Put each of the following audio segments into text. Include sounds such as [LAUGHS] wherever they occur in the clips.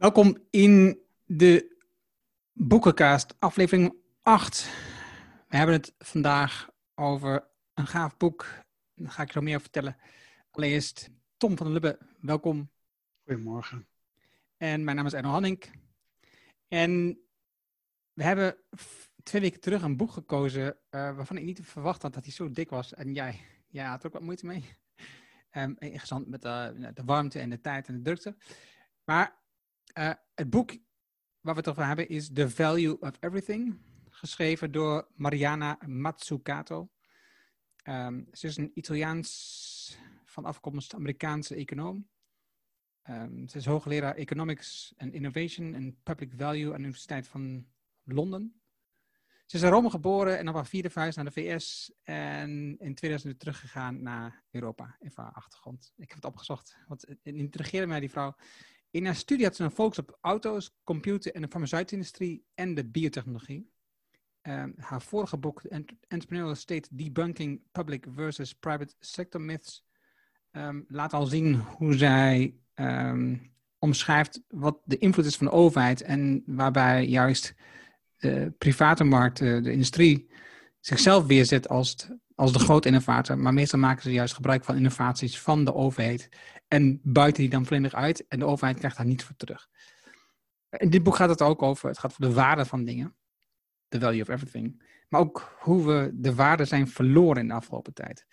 Welkom in de Boekencast, aflevering 8. We hebben het vandaag over een gaaf boek. Daar ga ik zo meer over vertellen. Allereerst Tom van der Lubbe, welkom. Goedemorgen. En mijn naam is Erno Hanning. En we hebben twee weken terug een boek gekozen uh, waarvan ik niet verwacht had dat hij zo dik was. En jij, jij had er ook wat moeite mee. [LAUGHS] Um, gezond met uh, de warmte en de tijd en de drukte. Maar uh, het boek waar we het over hebben is The Value of Everything, geschreven door Mariana Mazzucato. Um, ze is een Italiaans van afkomst Amerikaanse econoom. Um, ze is hoogleraar Economics and Innovation en Public Value aan de Universiteit van Londen. Ze is in Rome geboren en op haar vierde vuist naar de VS en in 2000 teruggegaan naar Europa, even haar achtergrond. Ik heb het opgezocht, want het intrigeerde mij die vrouw. In haar studie had ze een focus op auto's, computer en de farmaceutische industrie en de biotechnologie. Um, haar vorige boek, Entrepreneurial State Debunking Public versus Private Sector Myths, um, laat al zien hoe zij um, omschrijft wat de invloed is van de overheid en waarbij juist de private markt, de, de industrie, zichzelf weerzet als, als de grote innovator. Maar meestal maken ze juist gebruik van innovaties van de overheid en buiten die dan volledig uit en de overheid krijgt daar niets voor terug. In dit boek gaat het ook over, het gaat over de waarde van dingen. The value of everything. Maar ook hoe we de waarde zijn verloren in de afgelopen tijd.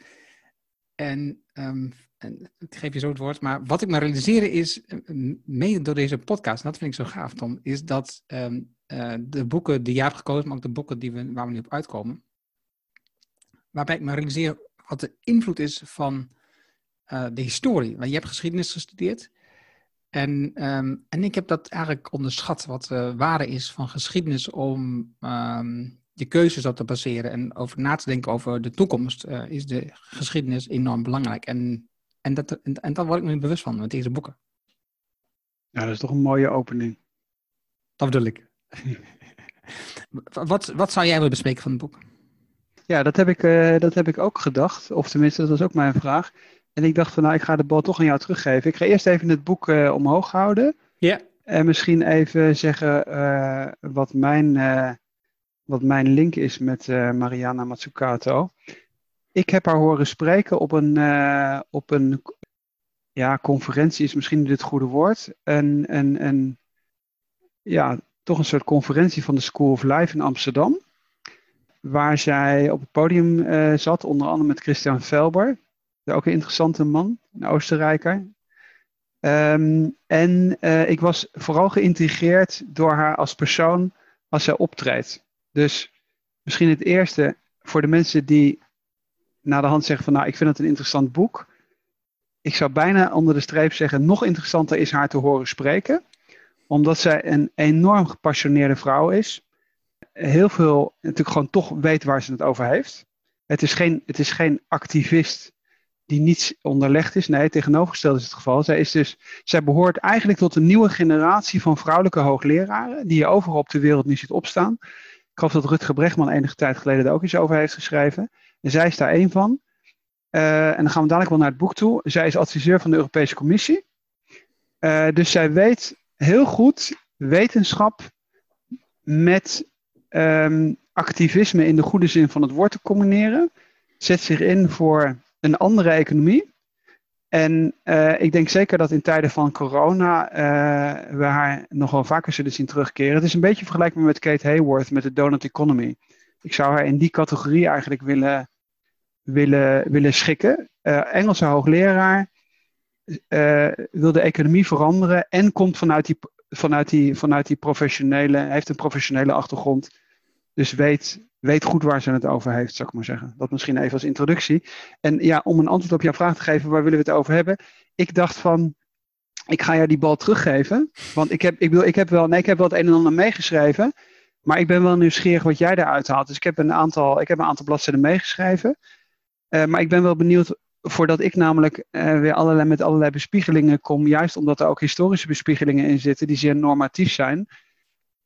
En, um, en ik geef je zo het woord, maar wat ik me realiseren is, eh, mede door deze podcast, dat vind ik zo gaaf Tom, is dat um, uh, de boeken die jij hebt gekozen, maar ook de boeken die we, waar we nu op uitkomen, waarbij ik me realiseer wat de invloed is van uh, de historie. Want je hebt geschiedenis gestudeerd. En, um, en ik heb dat eigenlijk onderschat, wat de waarde is van geschiedenis om um, je keuzes op te baseren en over na te denken over de toekomst, uh, is de geschiedenis enorm belangrijk. En, en, dat, en, en daar word ik me bewust van met deze boeken. Ja, dat is toch een mooie opening. Dat bedoel ik. [LAUGHS] wat, wat zou jij willen bespreken van het boek? Ja, dat heb, ik, uh, dat heb ik ook gedacht. Of tenminste, dat was ook mijn vraag. En ik dacht van, nou, ik ga de bal toch aan jou teruggeven. Ik ga eerst even het boek uh, omhoog houden. Ja. En misschien even zeggen uh, wat, mijn, wat mijn link is met Mariana Mazzucato. Ik heb haar horen spreken op een, op een ja, conferentie is misschien niet het goede woord. Een, een, een, ja, toch een soort conferentie van de School of Life in Amsterdam. Waar zij op het podium zat, onder andere met Christian Felber ook een interessante man, een Oostenrijker. Um, en uh, ik was vooral geïntrigeerd door haar als persoon als zij optreedt. Dus misschien het eerste voor de mensen die na de hand zeggen van nou ik vind het een interessant boek. Ik zou bijna onder de streep zeggen nog interessanter is haar te horen spreken. Omdat zij een enorm gepassioneerde vrouw is. Heel veel natuurlijk gewoon toch weet waar ze het over heeft. Het is geen, het is geen activist die niets onderlegd is. Nee, tegenovergesteld is het geval. Zij, is dus, zij behoort eigenlijk tot een nieuwe generatie van vrouwelijke hoogleraren, die je overal op de wereld nu ziet opstaan. Ik geloof dat Rutger Bregman enige tijd geleden daar ook iets over heeft geschreven. En zij is daar één van. Uh, en dan gaan we dadelijk wel naar het boek toe. Zij is adviseur van de Europese Commissie. Uh, dus zij weet heel goed wetenschap met um, activisme in de goede zin van het woord te combineren. Zet zich in voor een andere economie. En uh, ik denk zeker dat in tijden van corona uh, we haar nog wel vaker zullen zien terugkeren. Het is een beetje vergelijkbaar met Kate Hayworth met de donut economy. Ik zou haar in die categorie eigenlijk willen, willen, willen schikken. Uh, Engelse hoogleraar wil de economie veranderen en komt vanuit die, vanuit die, vanuit die professionele, heeft een professionele achtergrond. Dus weet weet goed waar ze het over heeft, zou ik maar zeggen. Dat misschien even als introductie. En ja, om een antwoord op jouw vraag te geven, waar willen we het over hebben? Ik dacht van, ik ga jou die bal teruggeven. Want ik heb, ik wil, ik heb, wel, nee, ik heb wel het een en ander meegeschreven. Maar ik ben wel nieuwsgierig wat jij eruit haalt. Dus ik heb een aantal, ik heb een aantal bladzijden meegeschreven. Uh, maar ik ben wel benieuwd, voordat ik namelijk uh, weer allerlei, met allerlei bespiegelingen kom. Juist omdat er ook historische bespiegelingen in zitten, die zeer normatief zijn.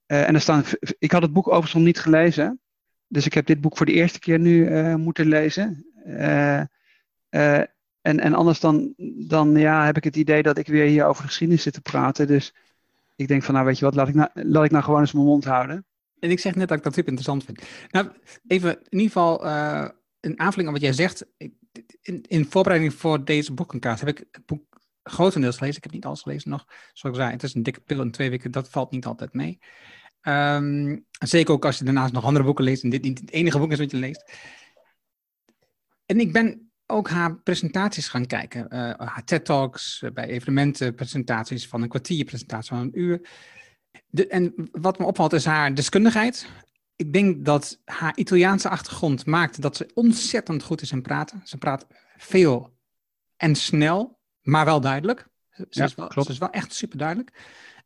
Uh, en er staan, ik had het boek overigens nog niet gelezen. Dus ik heb dit boek voor de eerste keer nu uh, moeten lezen. En, en anders dan, dan ja, heb ik het idee dat ik weer hier over geschiedenis zit te praten. Dus ik denk van, nou weet je wat, laat ik nou, laat ik nou gewoon eens mijn mond houden. En ik zeg net dat ik dat super interessant vind. Nou, even in ieder geval een aanvulling aan wat jij zegt. In, in voorbereiding voor deze boekenkaart heb ik het boek grotendeels gelezen. Ik heb niet alles gelezen nog. Zoals ik zei, het is een dikke pil in twee weken. Dat valt niet altijd mee. Um, zeker ook als je daarnaast nog andere boeken leest en dit niet het enige boek is wat je leest. En ik ben ook haar presentaties gaan kijken. Uh, haar TED-talks, uh, bij evenementen, presentaties van een kwartier, presentaties van een uur. En wat me opvalt is haar deskundigheid. Ik denk dat haar Italiaanse achtergrond maakt dat ze ontzettend goed is in praten. Ze praat veel en snel, maar wel duidelijk. Ze, ja, is, wel, klopt. ze is wel echt super duidelijk.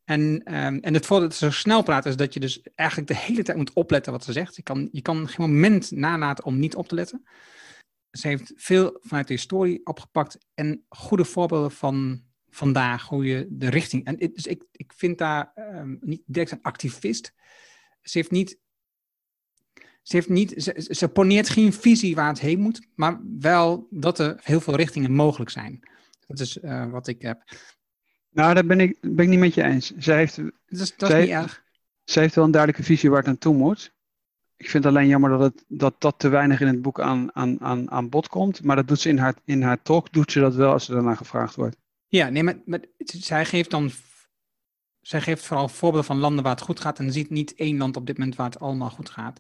En, um, en het voordeel dat ze zo snel praat is dat je dus eigenlijk de hele tijd moet opletten wat ze zegt. Je kan, je kan geen moment nalaten om niet op te letten. Ze heeft veel vanuit de historie opgepakt en goede voorbeelden van vandaag, hoe je de richting. En dus ik, ik vind daar um, niet direct een activist. Ze heeft niet. Ze, heeft niet, ze, ze poneert geen visie waar het heen moet, maar wel dat er heel veel richtingen mogelijk zijn. Dat is uh, wat ik heb. Nou, daar ben ik, ben ik niet met je eens. Zij heeft, dat is, dat is niet erg. Zij heeft wel een duidelijke visie waar het naartoe moet. Ik vind alleen jammer dat, het, dat dat te weinig in het boek aan, aan, aan, aan bod komt. Maar dat doet ze in haar, in haar talk, doet ze dat wel als ze daarna gevraagd wordt. Ja, nee, maar, maar zij geeft dan. Zij geeft vooral voorbeelden van landen waar het goed gaat en ziet niet één land op dit moment waar het allemaal goed gaat.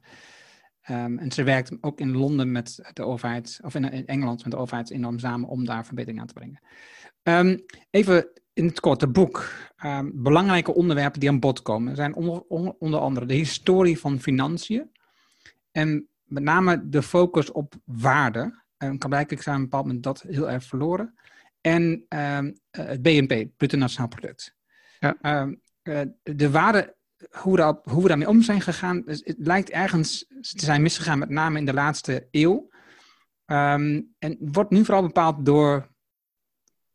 Um, en ze werkt ook in Londen met de overheid, of in, in, Engeland met de overheid enorm samen om daar verbetering aan te brengen. Um, even in het korte boek. Um, belangrijke onderwerpen die aan bod komen zijn onder, onder andere de historie van financiën. En met name de focus op waarde. En kan blijkbaar zijn op een bepaald moment dat heel erg verloren. En um, het BNP, het Bruto Nationaal Product. Ja. Uh, de waarde, hoe, daar, hoe we daarmee om zijn gegaan, het lijkt ergens te zijn misgegaan, met name in de laatste eeuw. Um, en wordt nu vooral bepaald door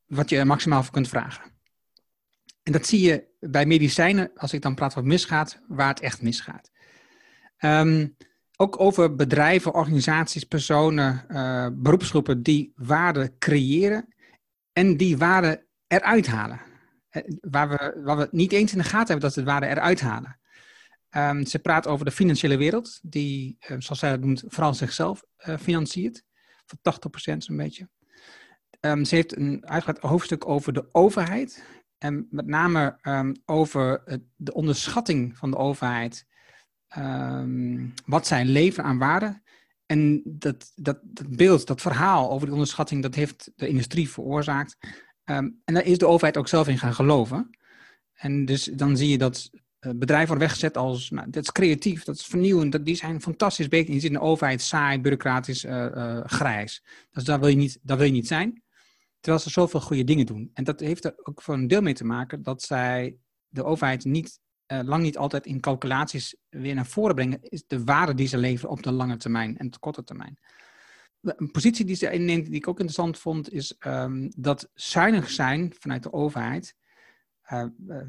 wat je er maximaal voor kunt vragen. En dat zie je bij medicijnen, als ik dan praat wat misgaat, waar het echt misgaat. Um, ook over bedrijven, organisaties, personen, uh, beroepsgroepen die waarde creëren en die waarde eruit halen. Waar we, we niet eens in de gaten hebben dat ze de waarde eruit halen. Um, ze praat over de financiële wereld, die, uh, zoals zij dat noemt, vooral zichzelf uh, financiert. Voor 80% zo'n beetje. Um, ze heeft een uitgebreid hoofdstuk over de overheid. En met name over het, de onderschatting van de overheid. Wat zij leveren aan waarde. En dat, dat, dat beeld, dat verhaal over die onderschatting, dat heeft de industrie veroorzaakt. Um, en daar is de overheid ook zelf in gaan geloven. En dus dan zie je dat uh, bedrijven worden weggezet als, nou, dat is creatief, dat is vernieuwend, dat, die zijn fantastisch bezig. Je ziet in de overheid saai, bureaucratisch, uh, uh, grijs. Dus daar wil, je niet, daar wil je niet zijn. Terwijl ze zoveel goede dingen doen. En dat heeft er ook voor een deel mee te maken dat zij de overheid niet, lang niet altijd in calculaties weer naar voren brengen, is de waarde die ze leveren op de lange termijn en de korte termijn. Een positie die ze inneemt, die ik ook interessant vond, is um, dat zuinig zijn vanuit de overheid uh,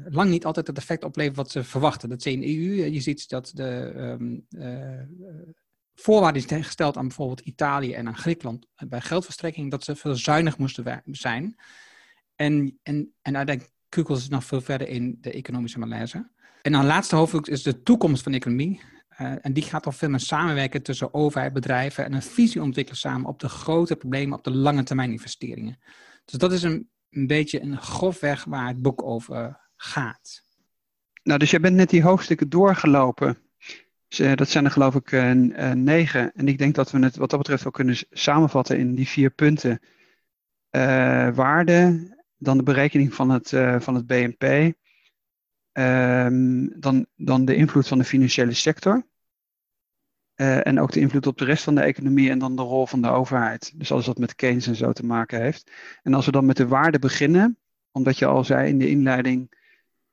lang niet altijd het effect oplevert wat ze verwachten. Dat je in de EU. Je ziet dat de um, voorwaarden is gesteld aan bijvoorbeeld Italië en aan Griekenland bij geldverstrekking, dat ze veel zuinig moesten zijn. En, en, en uiteindelijk kukelt ze nog veel verder in de economische malaise. En dan laatste hoofdstuk is de toekomst van de economie. Uh, en die gaat al veel meer samenwerken tussen overheid, bedrijven en een visie ontwikkelen samen op de grote problemen, op de lange termijn investeringen. Dus dat is een, een beetje een grofweg waar het boek over gaat. Nou, dus jij bent net die hoofdstukken doorgelopen. Dus, dat zijn er geloof ik negen. En ik denk dat we het wat dat betreft wel kunnen samenvatten in die vier punten. Waarde, dan de berekening van het, van het BNP. Um, dan, dan de invloed van de financiële sector. En ook de invloed op de rest van de economie en dan de rol van de overheid. Dus alles wat met Keynes en zo te maken heeft. En als we dan met de waarde beginnen, omdat je al zei in de inleiding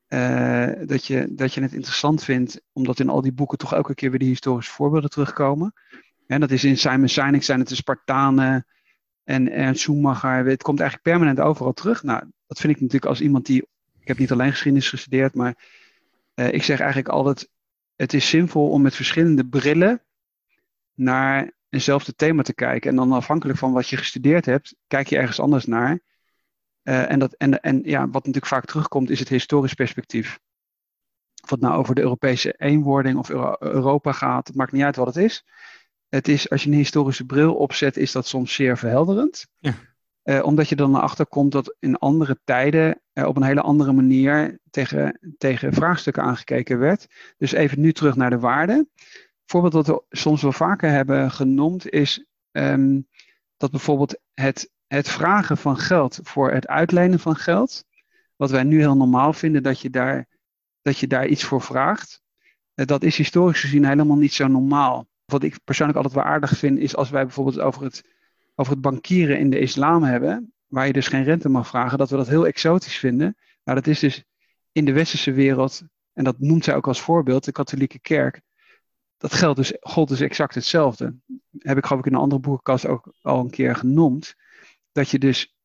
uh, dat, je, dat je het interessant vindt, omdat in al die boeken toch elke keer weer die historische voorbeelden terugkomen. En dat is in Simon Sinek zijn het de Spartanen en Ernst Schumacher. Het komt eigenlijk permanent overal terug. Nou, dat vind ik natuurlijk als iemand die. Ik heb niet alleen geschiedenis gestudeerd, maar uh, ik zeg eigenlijk altijd: het is zinvol om met verschillende brillen naar eenzelfde thema te kijken. En dan afhankelijk van wat je gestudeerd hebt, kijk je ergens anders naar. Uh, en, dat, en, en ja, wat natuurlijk vaak terugkomt is het historisch perspectief. of het nou over de Europese eenwording of Europa gaat, het maakt niet uit wat het is. Het is, als je een historische bril opzet, is dat soms zeer verhelderend. Ja. Uh, omdat je dan erachter komt dat in andere tijden uh, op een hele andere manier tegen, tegen vraagstukken aangekeken werd. Dus even nu terug naar de waarde. Voorbeeld dat we soms wel vaker hebben genoemd is um, dat bijvoorbeeld het, het vragen van geld voor het uitlenen van geld, wat wij nu heel normaal vinden dat je daar, dat je daar iets voor vraagt, uh, dat is historisch gezien helemaal niet zo normaal. Wat ik persoonlijk altijd wel aardig vind, is als wij bijvoorbeeld over het over het bankieren in de islam hebben, waar je dus geen rente mag vragen, dat we dat heel exotisch vinden. Nou, dat is dus in de westerse wereld, en dat noemt zij ook als voorbeeld, de katholieke kerk. Dat geldt dus, gold dus exact hetzelfde. Heb ik geloof ik in een andere boekenkast ook al een keer genoemd. Dat je dus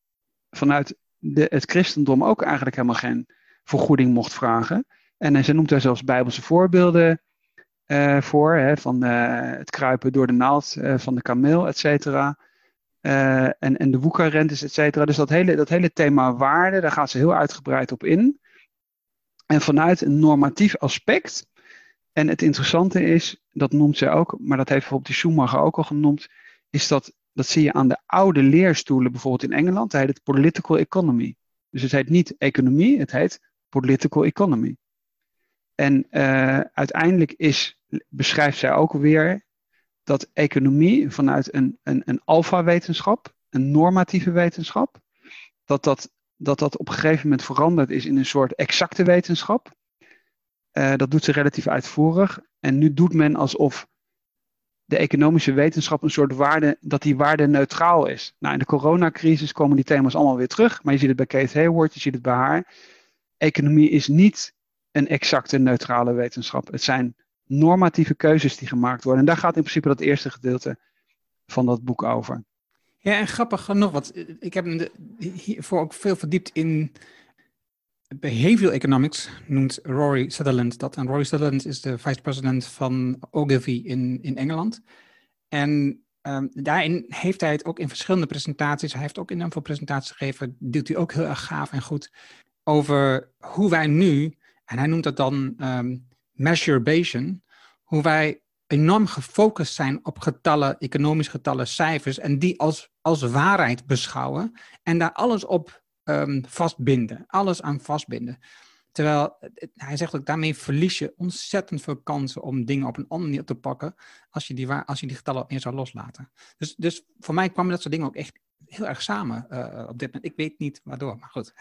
vanuit de, het christendom ook eigenlijk helemaal geen vergoeding mocht vragen. En, ze noemt daar zelfs bijbelse voorbeelden uh, voor, hè, van uh, het kruipen door de naald uh, van de kameel, et cetera. En, en de woekerrentes, et cetera. Dus dat hele, dat hele thema waarde, daar gaat ze heel uitgebreid op in. En vanuit een normatief aspect. En het interessante is, dat noemt ze ook, maar dat heeft bijvoorbeeld die Schumacher ook al genoemd, is dat, dat zie je aan de oude leerstoelen, bijvoorbeeld in Engeland, dat heet het political economy. Dus het heet niet economie, het heet political economy. En uh, uiteindelijk is, beschrijft zij ook weer dat economie vanuit een, een, een alfa-wetenschap, een normatieve wetenschap, dat dat, dat dat op een gegeven moment veranderd is in een soort exacte wetenschap. Uh, dat doet ze relatief uitvoerig. En nu doet men alsof de economische wetenschap een soort waarde, dat die waarde neutraal is. Nou, in de coronacrisis komen die thema's allemaal weer terug. Maar je ziet het bij Kate Hayward, je ziet het bij haar. Economie is niet een exacte neutrale wetenschap. Het zijn normatieve keuzes die gemaakt worden. En daar gaat in principe dat eerste gedeelte van dat boek over. Ja, en grappig genoeg, want ik heb hiervoor ook veel verdiept in behavioral economics, noemt Rory Sutherland dat. En Rory Sutherland is de vice-president van Ogilvy in, in Engeland. En um, daarin heeft hij het ook in verschillende presentaties, hij heeft ook in een veel presentaties gegeven, deelt hij ook heel erg gaaf en goed over hoe wij nu, en hij noemt dat dan um, hoe wij enorm gefocust zijn op getallen, economische getallen, cijfers, en die als, als waarheid beschouwen en daar alles op um, vastbinden, alles aan vastbinden. Terwijl hij zegt ook, daarmee verlies je ontzettend veel kansen om dingen op een andere manier te pakken, als je die, als je die getallen meer zou loslaten. Dus, dus voor mij kwamen dat soort dingen ook echt heel erg samen uh, op dit moment. Ik weet niet waardoor, maar goed.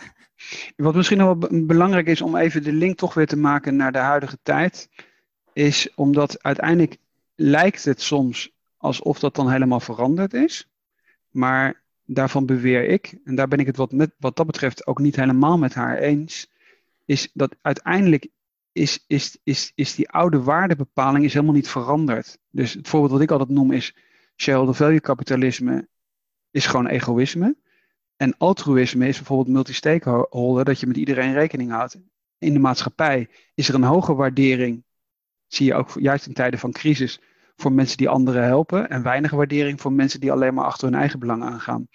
Wat misschien nog wel belangrijk is om even de link toch weer te maken naar de huidige tijd, is omdat uiteindelijk lijkt het soms alsof dat dan helemaal veranderd is. Maar daarvan beweer ik, en daar ben ik het wat, met, wat dat betreft ook niet helemaal met haar eens, is dat uiteindelijk is, is, is, is die oude waardebepaling is helemaal niet veranderd. Dus het voorbeeld wat ik altijd noem is shareholder value kapitalisme is gewoon egoïsme. En altruïsme is bijvoorbeeld multi-stakeholder, dat je met iedereen rekening houdt. In de maatschappij is er een hoge waardering, zie je ook juist in tijden van crisis, voor mensen die anderen helpen. En weinig waardering voor mensen die alleen maar achter hun eigen belang aangaan.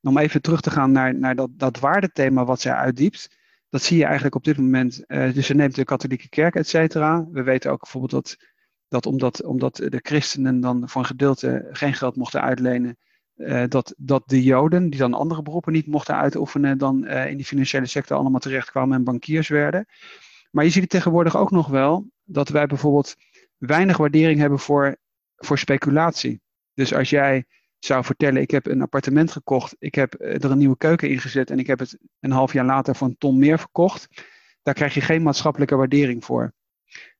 om even terug te gaan naar, naar dat, dat waardethema wat zij uitdiept. Dat zie je eigenlijk op dit moment. Uh, dus ze neemt de katholieke kerk, et cetera. We weten ook bijvoorbeeld dat, dat omdat, omdat de christenen dan voor een gedeelte geen geld mochten uitlenen uh, dat, dat de Joden, die dan andere beroepen niet mochten uitoefenen, dan uh, in die financiële sector allemaal terechtkwamen en bankiers werden. Maar je ziet tegenwoordig ook nog wel dat wij bijvoorbeeld weinig waardering hebben voor, voor speculatie. Dus als jij zou vertellen, ik heb een appartement gekocht, ik heb er een nieuwe keuken ingezet en ik heb het een half jaar later voor een ton meer verkocht, daar krijg je geen maatschappelijke waardering voor.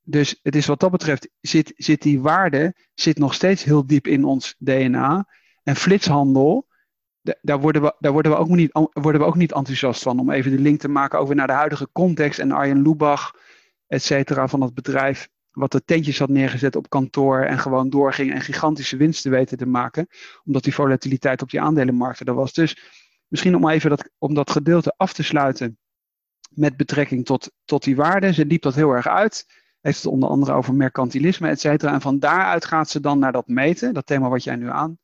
Dus het is wat dat betreft, zit, zit die waarde zit nog steeds heel diep in ons DNA. En flitshandel, daar worden, we, daar worden, we ook niet, worden we ook niet enthousiast van. Om even de link te maken over naar de huidige context. En Arjen Lubach, et cetera, van het bedrijf. Wat de tentjes had neergezet op kantoor. En gewoon doorging en gigantische winsten weten te maken. Omdat die volatiliteit op die aandelenmarkten er was. Dus misschien om even dat, om dat gedeelte af te sluiten. Met betrekking tot, tot die waarden. Ze liep dat heel erg uit heeft het onder andere over mercantilisme, et cetera. En van daaruit gaat ze dan naar dat meten, dat thema wat jij nu aan,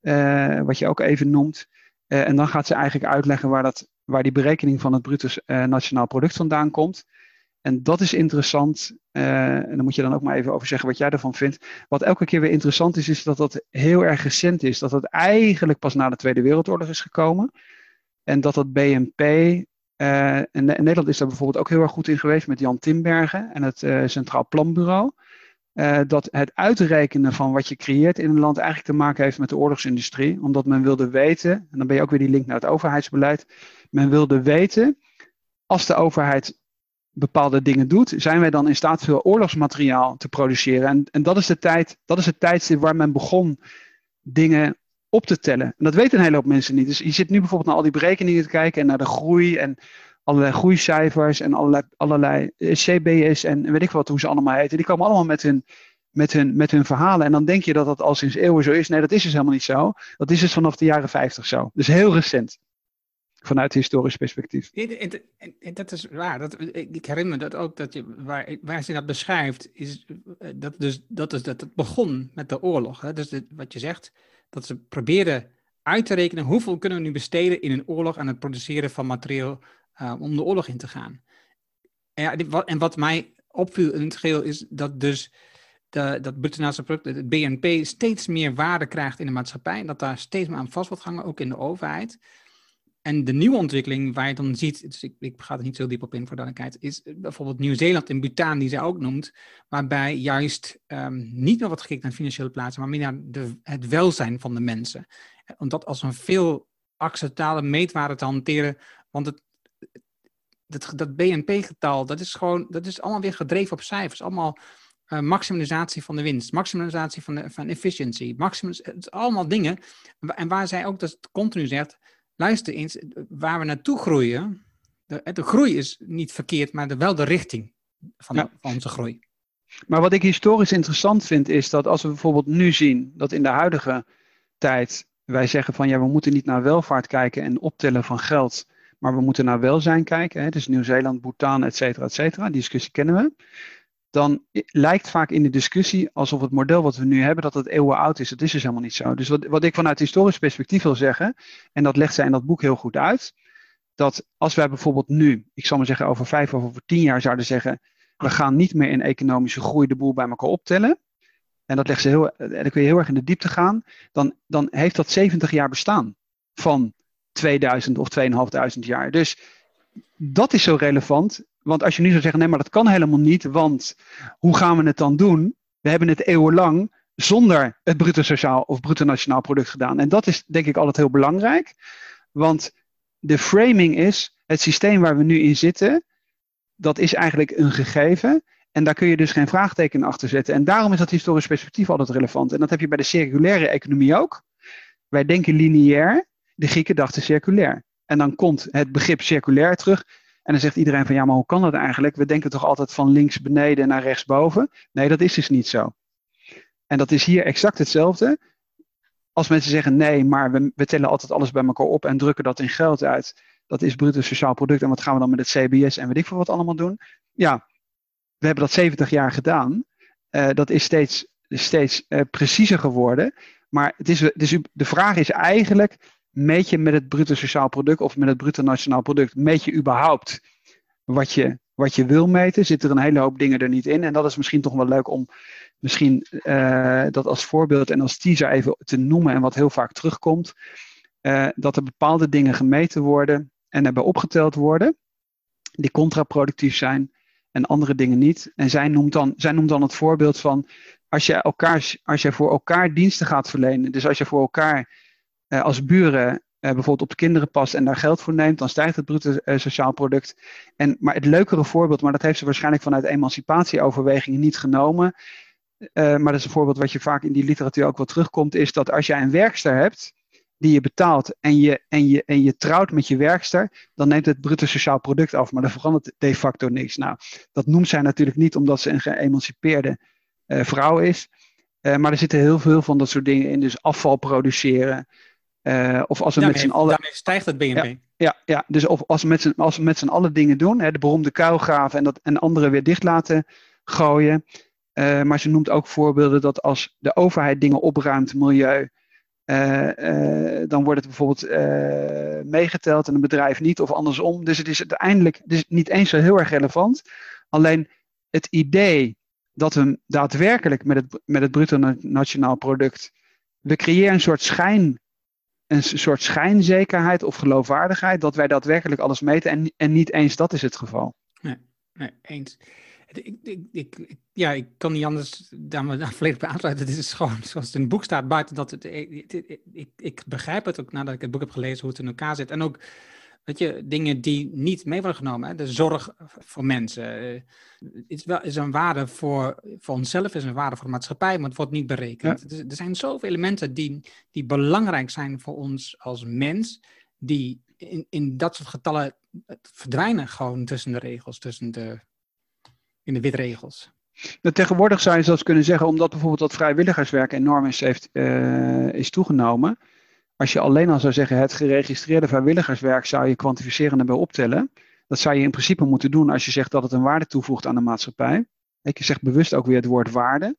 uh, wat je ook even noemt. Uh, en dan gaat ze eigenlijk uitleggen waar, dat, waar die berekening van het bruto uh, nationaal product vandaan komt. En dat is interessant. Uh, en daar moet je dan ook maar even over zeggen wat jij ervan vindt. Wat elke keer weer interessant is, is dat dat heel erg recent is. Dat dat eigenlijk pas na de Tweede Wereldoorlog is gekomen. En dat dat BNP. En, en Nederland is daar bijvoorbeeld ook heel erg goed in geweest met Jan Timbergen en het uh, Centraal Planbureau. Dat het uitrekenen van wat je creëert in een land eigenlijk te maken heeft met de oorlogsindustrie. Omdat men wilde weten, en dan ben je ook weer die link naar het overheidsbeleid. Men wilde weten, als de overheid bepaalde dingen doet, zijn wij dan in staat veel oorlogsmateriaal te produceren. En, en dat is de tijd, dat is het tijdstip waar men begon dingen op te tellen. En dat weten een hele hoop mensen niet. Dus je zit nu bijvoorbeeld naar al die berekeningen te kijken en naar de groei en allerlei groeicijfers en allerlei, allerlei eh, CBS en weet ik wat hoe ze allemaal heten. Die komen allemaal met hun, met, hun, met hun verhalen. En dan denk je dat dat al sinds eeuwen zo is. Nee, dat is dus helemaal niet zo. Dat is dus vanaf de jaren 50 zo. Dus heel recent vanuit historisch perspectief. Dat is waar. Dat, ik herinner me dat ook, dat je, waar, waar ze dat beschrijft, is eh, dat, dus, dat, is dat het begon met de oorlog. Hè? Dus wat je zegt, dat ze probeerden uit te rekenen hoeveel kunnen we nu besteden in een oorlog aan het produceren van materieel uh, om de oorlog in te gaan. En, ja, wat, en wat mij opviel in het geheel is dat dus dat bruto product, het BNP, steeds meer waarde krijgt in de maatschappij. En dat daar steeds meer aan vast wordt hangen, ook in de overheid. En de nieuwe ontwikkeling waar je dan ziet, dus ik, ga er niet zo diep op in voor duidelijkheid, is bijvoorbeeld Nieuw-Zeeland en Bhutan, die zij ook noemt, waarbij juist um, niet meer wat gekeken naar financiële plaatsen, maar meer naar de, het welzijn van de mensen. Om dat als een veel acceptabele meetwaarde te hanteren, want het, dat, dat BNP-getal, dat is gewoon, dat is allemaal weer gedreven op cijfers, allemaal uh, maximalisatie van de winst, maximalisatie van, de, van efficiëntie, maximum, het is allemaal dingen, en waar zij ook dat continu zegt, luister eens, waar we naartoe groeien, de, de groei is niet verkeerd, maar de, wel de richting van, van onze groei. Maar wat ik historisch interessant vind, is dat als we bijvoorbeeld nu zien dat in de huidige tijd wij zeggen van ja, we moeten niet naar welvaart kijken en optellen van geld, maar we moeten naar welzijn kijken. Hè? Dus Nieuw-Zeeland, Bhutan, et cetera, et cetera. Die discussie kennen we. Dan lijkt vaak in de discussie alsof het model wat we nu hebben, dat het eeuwen oud is. Dat is dus helemaal niet zo. Dus wat, wat ik vanuit historisch perspectief wil zeggen, en dat legt zij in dat boek heel goed uit, dat als wij bijvoorbeeld nu, ik zal maar zeggen over vijf of over tien jaar zouden zeggen, we gaan niet meer in economische groei de boel bij elkaar optellen, en dat legt ze heel, en dan kun je heel erg in de diepte gaan, dan, dan heeft dat 70 jaar bestaan van 2000 of 2500 jaar. Dus dat is zo relevant. Want als je nu zou zeggen, nee, maar dat kan helemaal niet, want hoe gaan we het dan doen? We hebben het eeuwenlang zonder het bruto sociaal of bruto nationaal product gedaan. En dat is denk ik altijd heel belangrijk. Want de framing is, het systeem waar we nu in zitten, dat is eigenlijk een gegeven. En daar kun je dus geen vraagteken achter zetten. En daarom is dat historisch perspectief altijd relevant. En dat heb je bij de circulaire economie ook. Wij denken lineair, de Grieken dachten circulair. En dan komt het begrip circulair terug. En dan zegt iedereen van ja, maar hoe kan dat eigenlijk? We denken toch altijd van links beneden naar rechts boven? Nee, dat is dus niet zo. En dat is hier exact hetzelfde. Als mensen zeggen nee, maar we, we tellen altijd alles bij elkaar op en drukken dat in geld uit. Dat is bruto sociaal product. En wat gaan we dan met het CBS en weet ik veel wat allemaal doen? Ja, we hebben dat 70 jaar gedaan. Uh, dat is steeds, steeds uh, preciezer geworden. Maar het is, dus de vraag is eigenlijk: meet je met het bruto sociaal product of met het bruto nationaal product, meet je überhaupt wat je, wat je wil meten? Zitten er een hele hoop dingen er niet in? En dat is misschien toch wel leuk om misschien uh, dat als voorbeeld en als teaser even te noemen en wat heel vaak terugkomt. dat er bepaalde dingen gemeten worden en erbij opgeteld worden, die contraproductief zijn en andere dingen niet. En zij noemt dan, zij noemt dan het voorbeeld van als je, elkaar, als je voor elkaar diensten gaat verlenen, dus als je voor elkaar eh, als buren eh, bijvoorbeeld op de kinderen past en daar geld voor neemt, dan stijgt het bruto eh, sociaal product. En, maar het leukere voorbeeld, maar dat heeft ze waarschijnlijk vanuit emancipatieoverwegingen niet genomen. Maar dat is een voorbeeld wat je vaak in die literatuur ook wel terugkomt, is dat als jij een werkster hebt, die je betaalt en je, en, je, en je trouwt met je werkster, dan neemt het bruto sociaal product af, maar dan verandert de facto niks. Nou, dat noemt zij natuurlijk niet omdat ze een geëmancipeerde vrouw is, maar er zitten heel veel van dat soort dingen in, dus afval produceren. Uh, of als we daarmee, met z'n allen. Daarmee stijgt het BNP. Ja, ja, ja, dus of als we met z'n, als we met z'n allen dingen doen, hè, de beroemde kuilgraven en, dat, en anderen weer dicht laten gooien. maar ze noemt ook voorbeelden dat als de overheid dingen opruimt, milieu, uh, uh, dan wordt het bijvoorbeeld meegeteld en een bedrijf niet of andersom. Dus het is uiteindelijk dus niet eens zo heel erg relevant Alleen het idee dat we daadwerkelijk met het, met het bruto nationaal product, we creëren een soort schijn, een soort schijnzekerheid of geloofwaardigheid dat wij daadwerkelijk alles meten en, en niet eens dat is het geval. Nee, nee eens. Ik, ik, ik, ja, ik kan niet anders daar me [LAUGHS] volledig bij. Het is gewoon zoals het in het boek staat, buiten dat het. Ik, ik, begrijp het ook nadat ik het boek heb gelezen hoe het in elkaar zit. En ook Weet je, dingen die niet mee worden genomen. Hè? De zorg voor mensen. Uh, is, wel, is een waarde voor, voor onszelf, is een waarde voor de maatschappij, maar het wordt niet berekend. Er, er, zijn zoveel elementen die, die belangrijk zijn voor ons als mens, die in, in dat soort getallen verdwijnen gewoon tussen de regels, tussen de, in de witregels. Nou, tegenwoordig zou je zelfs kunnen zeggen, omdat bijvoorbeeld dat vrijwilligerswerk enorm is, heeft, uh, is toegenomen, als je alleen al zou zeggen het geregistreerde vrijwilligerswerk zou je kwantificeren en erbij optellen. Dat zou je in principe moeten doen als je zegt dat het een waarde toevoegt aan de maatschappij. Ik zeg bewust ook weer het woord waarde.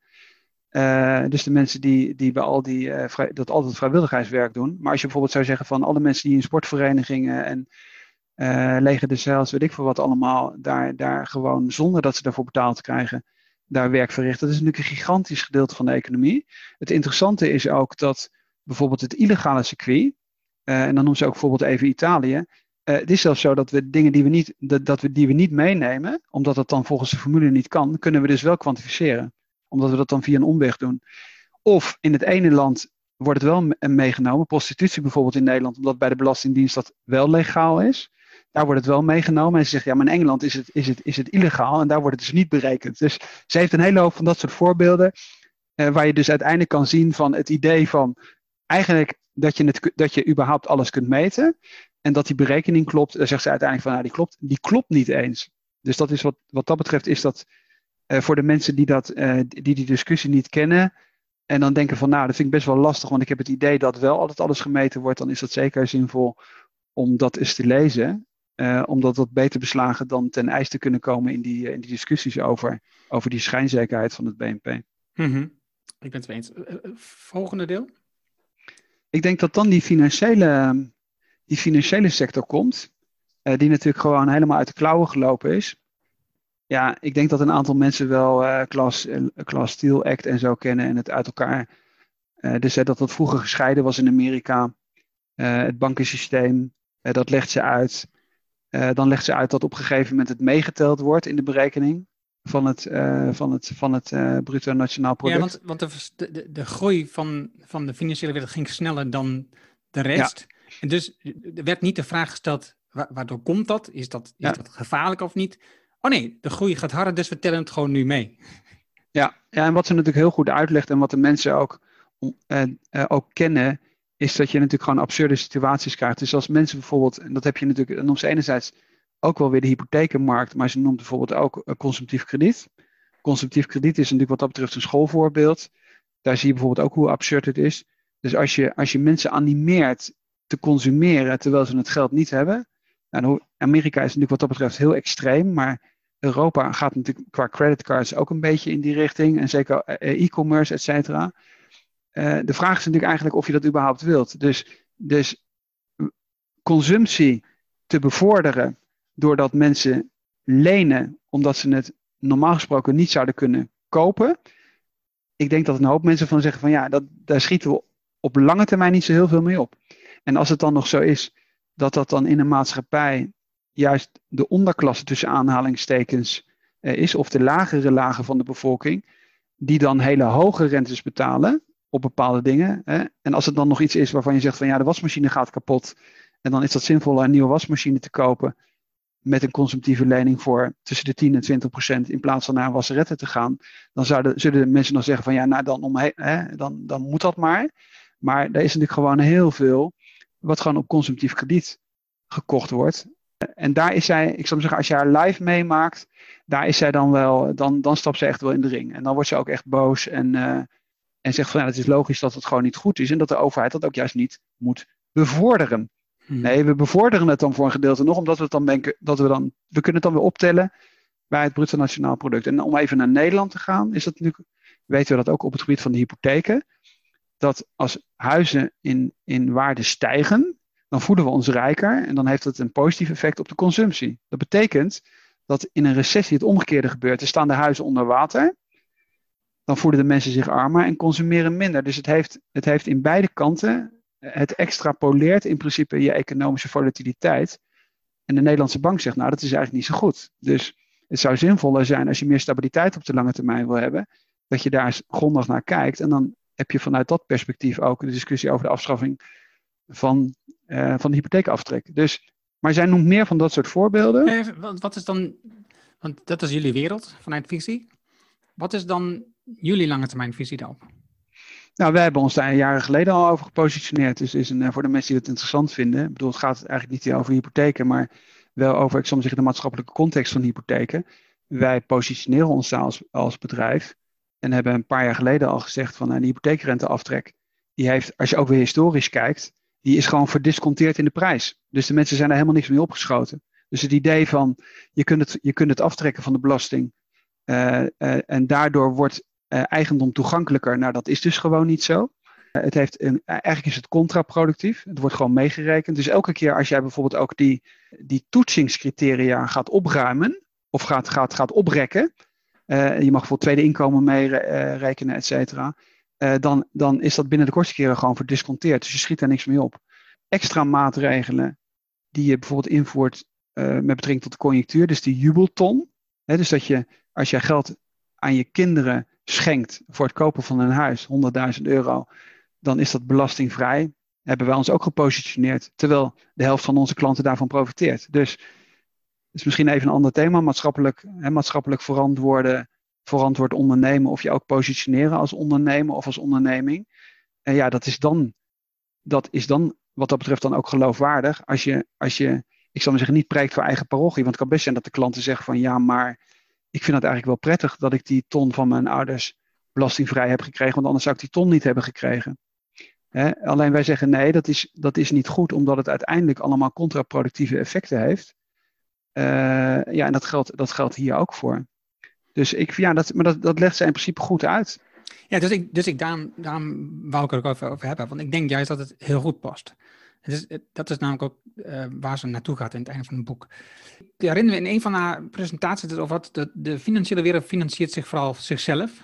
Uh, dus de mensen die, die bij al die, vrij, dat altijd vrijwilligerswerk doen. Maar als je bijvoorbeeld zou zeggen van alle mensen die in sportverenigingen en uh, leger de zelfs, weet ik veel wat allemaal, daar, daar gewoon zonder dat ze daarvoor betaald krijgen, daar werk verrichten. Dat is natuurlijk een gigantisch gedeelte van de economie. Het interessante is ook dat bijvoorbeeld het illegale circuit, uh, en dan noemen ze ook bijvoorbeeld even Italië. Uh, het is zelfs zo dat we dingen die we, niet, dat, dat we, die we niet meenemen, omdat het dan volgens de formule niet kan, kunnen we dus wel kwantificeren. Omdat we dat dan via een omweg doen. Of in het ene land wordt het wel meegenomen, prostitutie bijvoorbeeld in Nederland, omdat bij de Belastingdienst dat wel legaal is. Daar wordt het wel meegenomen. En ze zeggen, ja, maar in Engeland is het, is het, is het illegaal en daar wordt het dus niet berekend. Dus ze heeft een hele hoop van dat soort voorbeelden, waar je dus uiteindelijk kan zien van het idee van eigenlijk dat je, het, dat je überhaupt alles kunt meten. En dat die berekening klopt, dan zegt ze uiteindelijk van nou, die klopt, die klopt niet eens. Dus dat is wat, wat dat betreft is dat uh, voor de mensen die, dat, uh, die die discussie niet kennen. En dan denken van nou, dat vind ik best wel lastig, want ik heb het idee dat wel altijd alles gemeten wordt. Dan is dat zeker zinvol om dat eens te lezen. Uh, omdat dat beter beslagen dan ten ijs te kunnen komen in die, in die discussies over, over die schijnzekerheid van het BNP. -hmm. Ik ben het eens. volgende deel? Ik denk dat dan die financiële, die financiële sector komt, uh, die natuurlijk gewoon helemaal uit de klauwen gelopen is. Ja, ik denk dat een aantal mensen wel uh, Class, uh, Class Steel Act en zo kennen en het uit elkaar. dus dat dat vroeger gescheiden was in Amerika. het bankensysteem, dat legt ze uit. dan legt ze uit dat op een gegeven moment het meegeteld wordt in de berekening van het, uh, van het, van het uh, bruto nationaal product. Ja, want, want de, de, de groei van, van de financiële wereld ging sneller dan de rest. Ja. En dus er werd niet de vraag gesteld, wa waardoor komt dat? Is, dat? is ja. dat gevaarlijk of niet? Oh nee, de groei gaat harder, dus we tellen het gewoon nu mee. Ja, ja en wat ze natuurlijk heel goed uitlegt en wat de mensen ook, uh, ook kennen, is dat je natuurlijk gewoon absurde situaties krijgt. Dus als mensen bijvoorbeeld, en dat heb je natuurlijk, dan ze enerzijds ook wel weer de hypothekenmarkt, maar ze noemt bijvoorbeeld ook consumptief krediet. Consumptief krediet is natuurlijk wat dat betreft een schoolvoorbeeld. Daar zie je bijvoorbeeld ook hoe absurd het is. Dus als je, als je mensen animeert te consumeren terwijl ze het geld niet hebben. Nou, Amerika is natuurlijk wat dat betreft heel extreem, maar Europa gaat natuurlijk qua creditcards ook een beetje in die richting. En zeker eh, e-commerce, et cetera. De vraag is natuurlijk eigenlijk of je dat überhaupt wilt. Dus, dus consumptie te bevorderen doordat mensen lenen omdat ze het normaal gesproken niet zouden kunnen kopen. Ik denk dat een hoop mensen van zeggen van ja, dat, daar schieten we op lange termijn niet zo heel veel mee op. En als het dan nog zo is dat dat dan in een maatschappij juist de onderklasse tussen aanhalingstekens eh, is, of de lagere lagen van de bevolking, die dan hele hoge rentes betalen op bepaalde dingen. Hè. En als het dan nog iets is waarvan je zegt van ja, de wasmachine gaat kapot, en dan is dat zinvol een nieuwe wasmachine te kopen met een consumptieve lening voor tussen de 10 en 20 procent in plaats van naar wasseretten te gaan, dan zouden, zullen mensen dan zeggen van ja, nou dan, om, hè, dan, dan moet dat maar. Maar er is natuurlijk gewoon heel veel wat gewoon op consumptief krediet gekocht wordt. En daar is zij, ik zou zeggen, als je haar live meemaakt, daar is zij dan wel, dan, dan stapt ze echt wel in de ring. En dan wordt ze ook echt boos en, uh, en zegt van ja, het is logisch dat het gewoon niet goed is en dat de overheid dat ook juist niet moet bevorderen. Hmm. Nee, we bevorderen het dan voor een gedeelte nog, omdat we het dan denken dat we dan, we kunnen het dan weer optellen bij het bruto nationaal product. En om even naar Nederland te gaan, is dat natuurlijk, weten we dat ook op het gebied van de hypotheken, dat als huizen in, in waarde stijgen, dan voelen we ons rijker en dan heeft dat een positief effect op de consumptie. Dat betekent dat in een recessie het omgekeerde gebeurt. Er staan de huizen onder water. Dan voelen de mensen zich armer en consumeren minder. Dus het heeft, het heeft in beide kanten, het extrapoleert in principe je economische volatiliteit. En de Nederlandse bank zegt, nou dat is eigenlijk niet zo goed. Dus het zou zinvoller zijn als je meer stabiliteit op de lange termijn wil hebben, dat je daar grondig naar kijkt. En dan heb je vanuit dat perspectief ook de discussie over de afschaffing van, uh, van de hypotheekaftrek. Dus, maar zij noemt meer van dat soort voorbeelden. Eh, wat, wat, is dan, want dat is jullie wereld vanuit visie. Wat is dan jullie lange termijn visie daarop? Nou, wij hebben ons daar jaren geleden al over gepositioneerd. Dus is een, eh, voor de mensen die dat interessant vinden. Ik bedoel, het gaat eigenlijk niet over hypotheken, maar wel over, ik zal zeggen, de maatschappelijke context van hypotheken. Wij positioneren ons daar als, als bedrijf. En hebben een paar jaar geleden al gezegd van een nou, hypotheekrenteaftrek. Die heeft, als je ook weer historisch kijkt, die is gewoon verdisconteerd in de prijs. Dus de mensen zijn er helemaal niks mee opgeschoten. Dus het idee van je kunt het, je kunt het aftrekken van de belasting. Uh, en daardoor wordt eigendom toegankelijker. Nou, dat is dus gewoon niet zo. het heeft een, eigenlijk is het contraproductief. Het wordt gewoon meegerekend. Dus elke keer als jij bijvoorbeeld ook die, die toetsingscriteria gaat opruimen. Of gaat, gaat, gaat oprekken. je mag bijvoorbeeld tweede inkomen meerekenen, et cetera. dan, dan is dat binnen de kortste keren gewoon verdisconteerd. Dus je schiet daar niks mee op. Extra maatregelen die je bijvoorbeeld invoert met betrekking tot de conjunctuur. Dus die jubelton. Hè, dus dat je als jij geld aan je kinderen schenkt voor het kopen van een huis, 100.000 euro, dan is dat belastingvrij. Hebben wij ons ook gepositioneerd, terwijl de helft van onze klanten daarvan profiteert. Dus het is misschien even een ander thema, maatschappelijk, hè, maatschappelijk verantwoorden, verantwoord ondernemen, of je ook positioneren als ondernemer of als onderneming. En ja, dat is dan, dat is dan wat dat betreft dan ook geloofwaardig. Als je, als je ik zal maar zeggen, niet preekt voor eigen parochie. Want het kan best zijn dat de klanten zeggen van ja, maar ik vind het eigenlijk wel prettig dat ik die ton van mijn ouders belastingvrij heb gekregen, want anders zou ik die ton niet hebben gekregen. alleen wij zeggen nee, dat is, dat is niet goed, omdat het uiteindelijk allemaal contraproductieve effecten heeft. Uh, ja, en dat geldt, dat geldt hier ook voor. Dus ik, ja, dat, maar dat, dat legt zij in principe goed uit. Ja, dus ik, dus ik daarom, daarom wou ik er ook over, over hebben, want ik denk juist dat het heel goed past. Dus dat is namelijk ook uh, waar ze naartoe gaat in het einde van het boek. Ik herinner me in een van haar presentaties over wat de, financiële wereld financiert zich vooral zichzelf.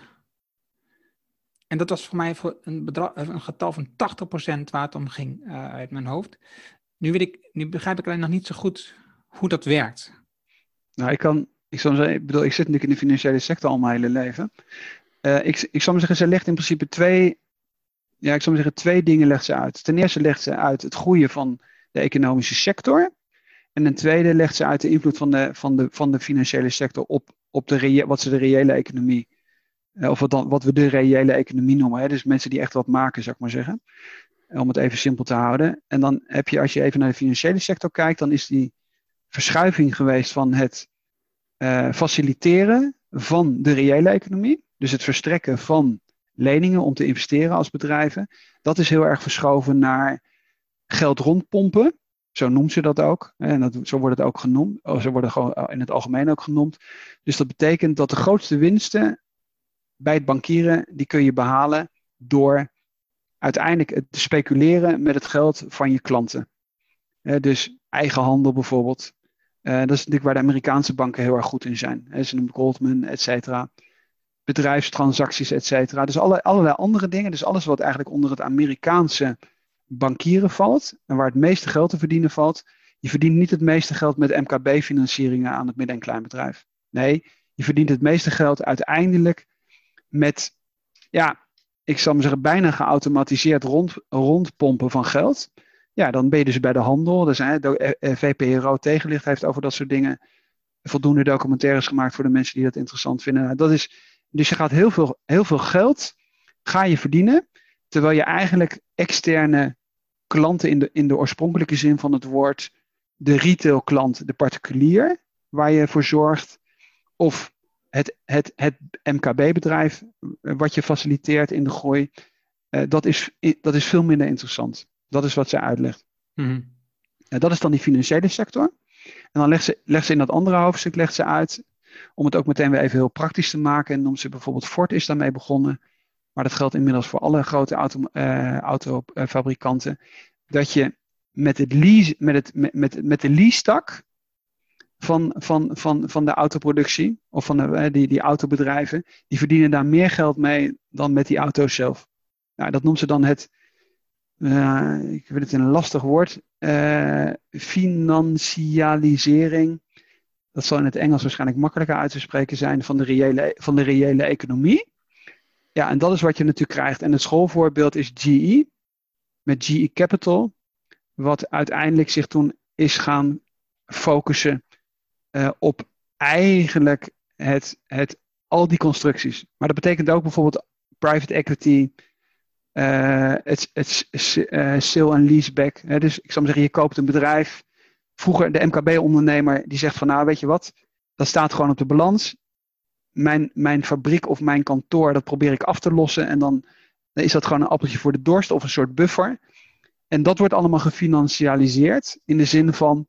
En dat was voor mij een, bedrag, een getal van 80% waar het om ging uh, uit mijn hoofd. Nu, ik, nu begrijp ik alleen nog niet zo goed hoe dat werkt. Nou, ik kan, ik zou zeggen, ik bedoel, ik zit natuurlijk in de financiële sector al mijn hele leven. Uh, ik, ik zou zeggen, ze legt in principe twee ja, ik zou maar zeggen, twee dingen legt ze uit. Ten eerste legt ze uit het groeien van de economische sector. En ten tweede legt ze uit de invloed van de, van de, van de financiële sector op, op de, wat ze de reële economie, eh, of wat, dan, wat we de reële economie noemen. Hè? Dus mensen die echt wat maken, zou ik maar zeggen. Om het even simpel te houden. En dan heb je, als je even naar de financiële sector kijkt, dan is die verschuiving geweest van het uh, faciliteren van de reële economie. Dus het verstrekken van leningen om te investeren als bedrijven. Dat is heel erg verschoven naar geld rondpompen. Zo noemt ze dat ook. En dat, zo wordt het ook genoemd. Oh, zo worden gewoon in het algemeen ook genoemd. Dus dat betekent dat de grootste winsten bij het bankieren, die kun je behalen door uiteindelijk te speculeren met het geld van je klanten. dus eigen handel bijvoorbeeld. Uh, dat is natuurlijk waar de Amerikaanse banken heel erg goed in zijn. ze noemen Goldman, et cetera bedrijfstransacties, et cetera. Dus alle, allerlei andere dingen. Dus alles wat eigenlijk onder het Amerikaanse bankieren valt. En waar het meeste geld te verdienen valt. Je verdient niet het meeste geld met MKB-financieringen aan het midden- en kleinbedrijf. Nee, je verdient het meeste geld uiteindelijk met, ja, ik zal maar zeggen, bijna geautomatiseerd rond, rondpompen van geld. Ja, dan ben je dus bij de handel. Dus, hè, de VPRO tegenlicht heeft over dat soort dingen voldoende documentaires gemaakt voor de mensen die dat interessant vinden. Nou, dat is dus je gaat heel veel, heel veel geld ga je verdienen, terwijl je eigenlijk externe klanten in de, in de oorspronkelijke zin van het woord, de retail klant, de particulier, waar je voor zorgt, of het, het, het MKB-bedrijf wat je faciliteert in de groei, uh, dat, is, dat is veel minder interessant. Dat is wat zij uitlegt. Mm dat is dan die financiële sector. En dan legt ze, legt ze in dat andere hoofdstuk legt ze uit om het ook meteen weer even heel praktisch te maken. En ze bijvoorbeeld Ford is daarmee begonnen. Maar dat geldt inmiddels voor alle grote auto, uh, autofabrikanten. Dat je met, het lease, met, het, met, met, met de lease-tak van, van, van, van de autoproductie, of van de, die, die autobedrijven, die verdienen daar meer geld mee dan met die auto's zelf. Nou, dat noemt ze dan het, uh, ik vind het een lastig woord, uh, financialisering. Dat zal in het Engels waarschijnlijk makkelijker uit te spreken zijn van de reële, van de reële economie. Ja, en dat is wat je natuurlijk krijgt. En het schoolvoorbeeld is GE, met GE Capital, wat uiteindelijk zich toen is gaan focussen uh, op eigenlijk het, het, al die constructies. Maar dat betekent ook bijvoorbeeld private equity, uh, het, het uh, sale en leaseback. Dus ik zou maar zeggen, je koopt een bedrijf. Vroeger de MKB-ondernemer die zegt van nou weet je wat, dat staat gewoon op de balans. Mijn, mijn fabriek of mijn kantoor, dat probeer ik af te lossen. En dan, dan is dat gewoon een appeltje voor de dorst of een soort buffer. En dat wordt allemaal gefinancialiseerd in de zin van,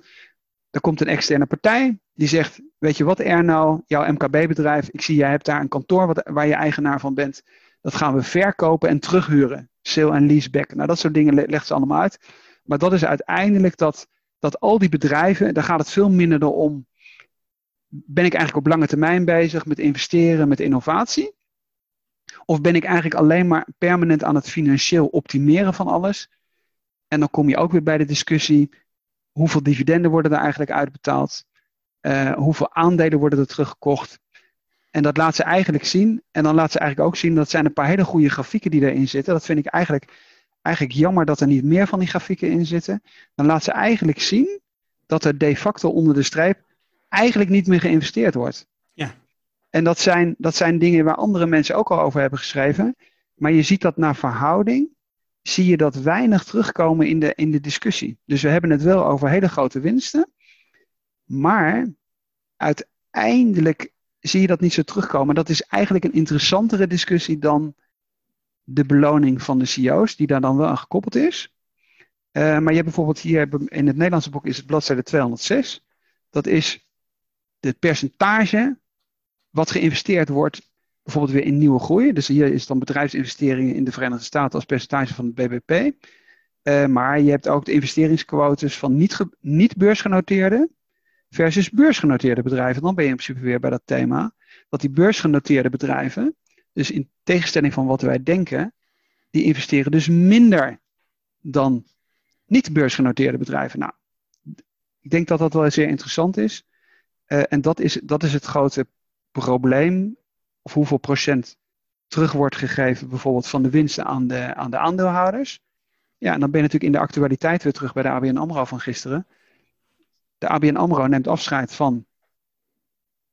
er komt een externe partij die zegt, weet je wat Erno, jouw MKB-bedrijf, ik zie jij hebt daar een kantoor wat, waar je eigenaar van bent. Dat gaan we verkopen en terughuren. Sale en leaseback. Nou, dat soort dingen legt ze allemaal uit. Maar dat is uiteindelijk dat, dat al die bedrijven, daar gaat het veel minder om. Ben ik eigenlijk op lange termijn bezig met investeren, met innovatie? Of ben ik eigenlijk alleen maar permanent aan het financieel optimeren van alles? En dan kom je ook weer bij de discussie: hoeveel dividenden worden er eigenlijk uitbetaald? Uh, hoeveel aandelen worden er teruggekocht? En dat laat ze eigenlijk zien. En dan laat ze eigenlijk ook zien, dat zijn een paar hele goede grafieken die erin zitten. Dat vind ik eigenlijk, eigenlijk jammer dat er niet meer van die grafieken in zitten. Dan laat ze eigenlijk zien dat er de facto onder de streep eigenlijk niet meer geïnvesteerd wordt. Ja. En dat zijn, dat zijn dingen waar andere mensen ook al over hebben geschreven. Maar je ziet dat naar verhouding, zie je dat weinig terugkomen in de, in de discussie. Dus we hebben het wel over hele grote winsten. Maar uiteindelijk zie je dat niet zo terugkomen. Dat is eigenlijk een interessantere discussie dan de beloning van de CEO's, die daar dan wel aan gekoppeld is. Uh, maar je hebt bijvoorbeeld hier in het Nederlandse boek is het bladzijde 206. Dat is het percentage wat geïnvesteerd wordt, bijvoorbeeld weer in nieuwe groei. Dus hier is dan bedrijfsinvesteringen in de Verenigde Staten als percentage van het BBP. Eh, maar je hebt ook de investeringsquotes van niet, niet beursgenoteerde versus beursgenoteerde bedrijven. Dan ben je in principe weer bij dat thema. Dat die beursgenoteerde bedrijven, dus in tegenstelling van wat wij denken, die investeren dus minder dan niet beursgenoteerde bedrijven. Nou, ik denk dat dat wel zeer interessant is. Uh, en dat is, dat is het grote probleem. Of hoeveel procent terug wordt gegeven, bijvoorbeeld van de winsten aan de, aan de aandeelhouders. Ja, en dan ben je natuurlijk in de actualiteit weer terug bij de ABN AMRO van gisteren. De ABN AMRO neemt afscheid van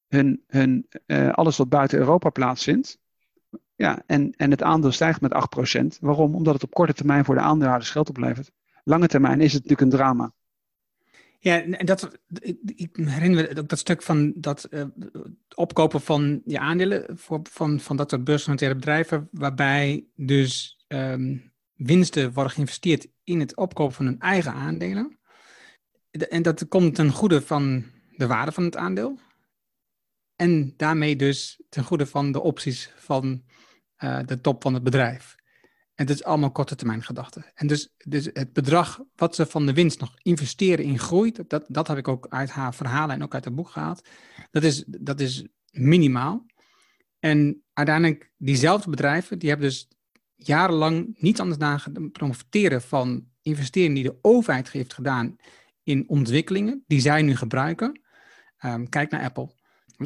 hun, hun, uh, alles wat buiten Europa plaatsvindt. Ja, en, en het aandeel stijgt met 8%. Waarom? Omdat het op korte termijn voor de aandeelhouders geld oplevert. Lange termijn is het natuurlijk een drama. Ja, en dat, ik herinner me ook dat stuk van dat uh, opkopen van je aandelen voor, van, van dat soort beursgenoteerde bedrijven, waarbij dus um, winsten worden geïnvesteerd in het opkopen van hun eigen aandelen en dat komt ten goede van de waarde van het aandeel. En daarmee dus ten goede van de opties van uh, de top van het bedrijf. En het is allemaal korte termijn gedachten. En dus, dus het bedrag wat ze van de winst nog investeren in groei, dat, dat heb ik ook uit haar verhalen en ook uit het boek gehaald. Dat is, dat is minimaal. En uiteindelijk, diezelfde bedrijven, die hebben dus jarenlang niet anders dan profiteren van investeringen die de overheid heeft gedaan in ontwikkelingen die zij nu gebruiken. Ehm, kijk naar Apple.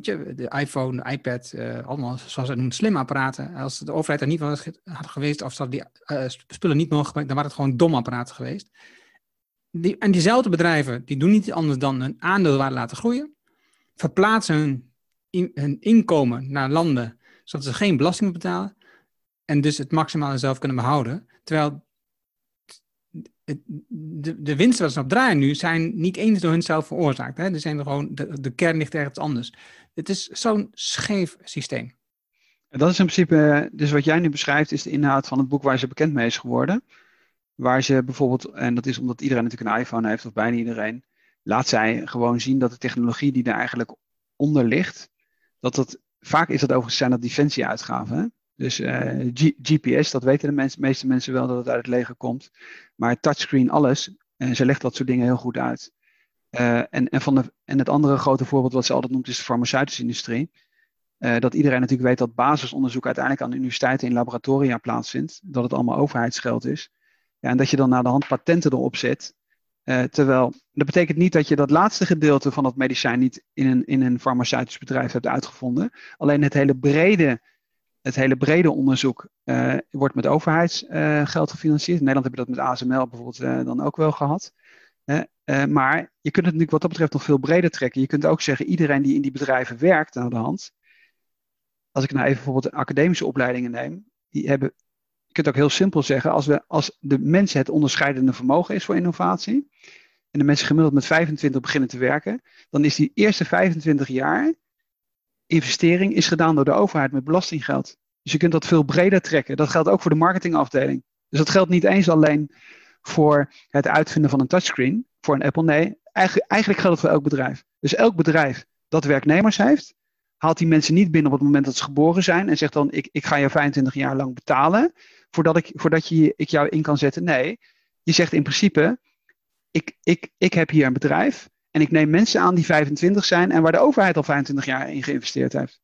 De iPhone, de iPad, uh, allemaal zoals ze noemen, slimme apparaten. Als de overheid er niet van had geweest, of ze die uh, spullen niet mogen dan waren het gewoon domme apparaten geweest. Die, en diezelfde bedrijven, die doen niet anders dan hun aandeelwaarde laten groeien, verplaatsen hun, hun inkomen naar landen, zodat ze geen belasting betalen, en dus het maximale zelf kunnen behouden. Terwijl de, de winsten waar ze op draaien nu zijn niet eens door hunzelf veroorzaakt. Hè? Er zijn er gewoon, de, kern ligt ergens anders. Het is zo'n scheef systeem. Dat is in principe, dus wat jij nu beschrijft, is de inhoud van het boek waar ze bekend mee is geworden. Waar ze bijvoorbeeld, en dat is omdat iedereen natuurlijk een iPhone heeft, of bijna iedereen, laat zij gewoon zien dat de technologie die er eigenlijk onder ligt, dat dat, vaak is dat overigens zijn dat defensieuitgaven. Dus eh, GPS, dat weten de meeste mensen wel dat het uit het leger komt. Maar touchscreen, alles. En ze legt dat soort dingen heel goed uit. en, en, van de, en het andere grote voorbeeld wat ze altijd noemt is de farmaceutische industrie. dat iedereen natuurlijk weet dat basisonderzoek uiteindelijk aan de universiteiten in laboratoria plaatsvindt. Dat het allemaal overheidsgeld is. Ja, en dat je dan naar de hand patenten erop zet. terwijl dat betekent niet dat je dat laatste gedeelte van dat medicijn niet in een, in een farmaceutisch bedrijf hebt uitgevonden. Alleen het hele brede het hele brede onderzoek uh, wordt met overheidsgeld uh, gefinancierd. In Nederland heb je dat met ASML bijvoorbeeld uh, dan ook wel gehad. maar je kunt het natuurlijk wat dat betreft nog veel breder trekken. Je kunt ook zeggen, iedereen die in die bedrijven werkt aan de hand. Als ik nou even bijvoorbeeld de academische opleidingen neem. Die hebben, je kunt ook heel simpel zeggen, als, we, als de mensen het onderscheidende vermogen is voor innovatie. En de mensen gemiddeld met 25 beginnen te werken. Dan is die eerste 25 jaar investering is gedaan door de overheid met belastinggeld. Dus je kunt dat veel breder trekken. Dat geldt ook voor de marketingafdeling. Dus dat geldt niet eens alleen voor het uitvinden van een touchscreen, voor een Apple. Nee, eigenlijk, eigenlijk geldt het voor elk bedrijf. Dus elk bedrijf dat werknemers heeft, haalt die mensen niet binnen op het moment dat ze geboren zijn en zegt dan: Ik, ik ga je 25 jaar lang betalen voordat, ik, voordat je, ik jou in kan zetten. Nee, je zegt in principe: ik, ik, ik heb hier een bedrijf en ik neem mensen aan die 25 zijn en waar de overheid al 25 jaar in geïnvesteerd heeft.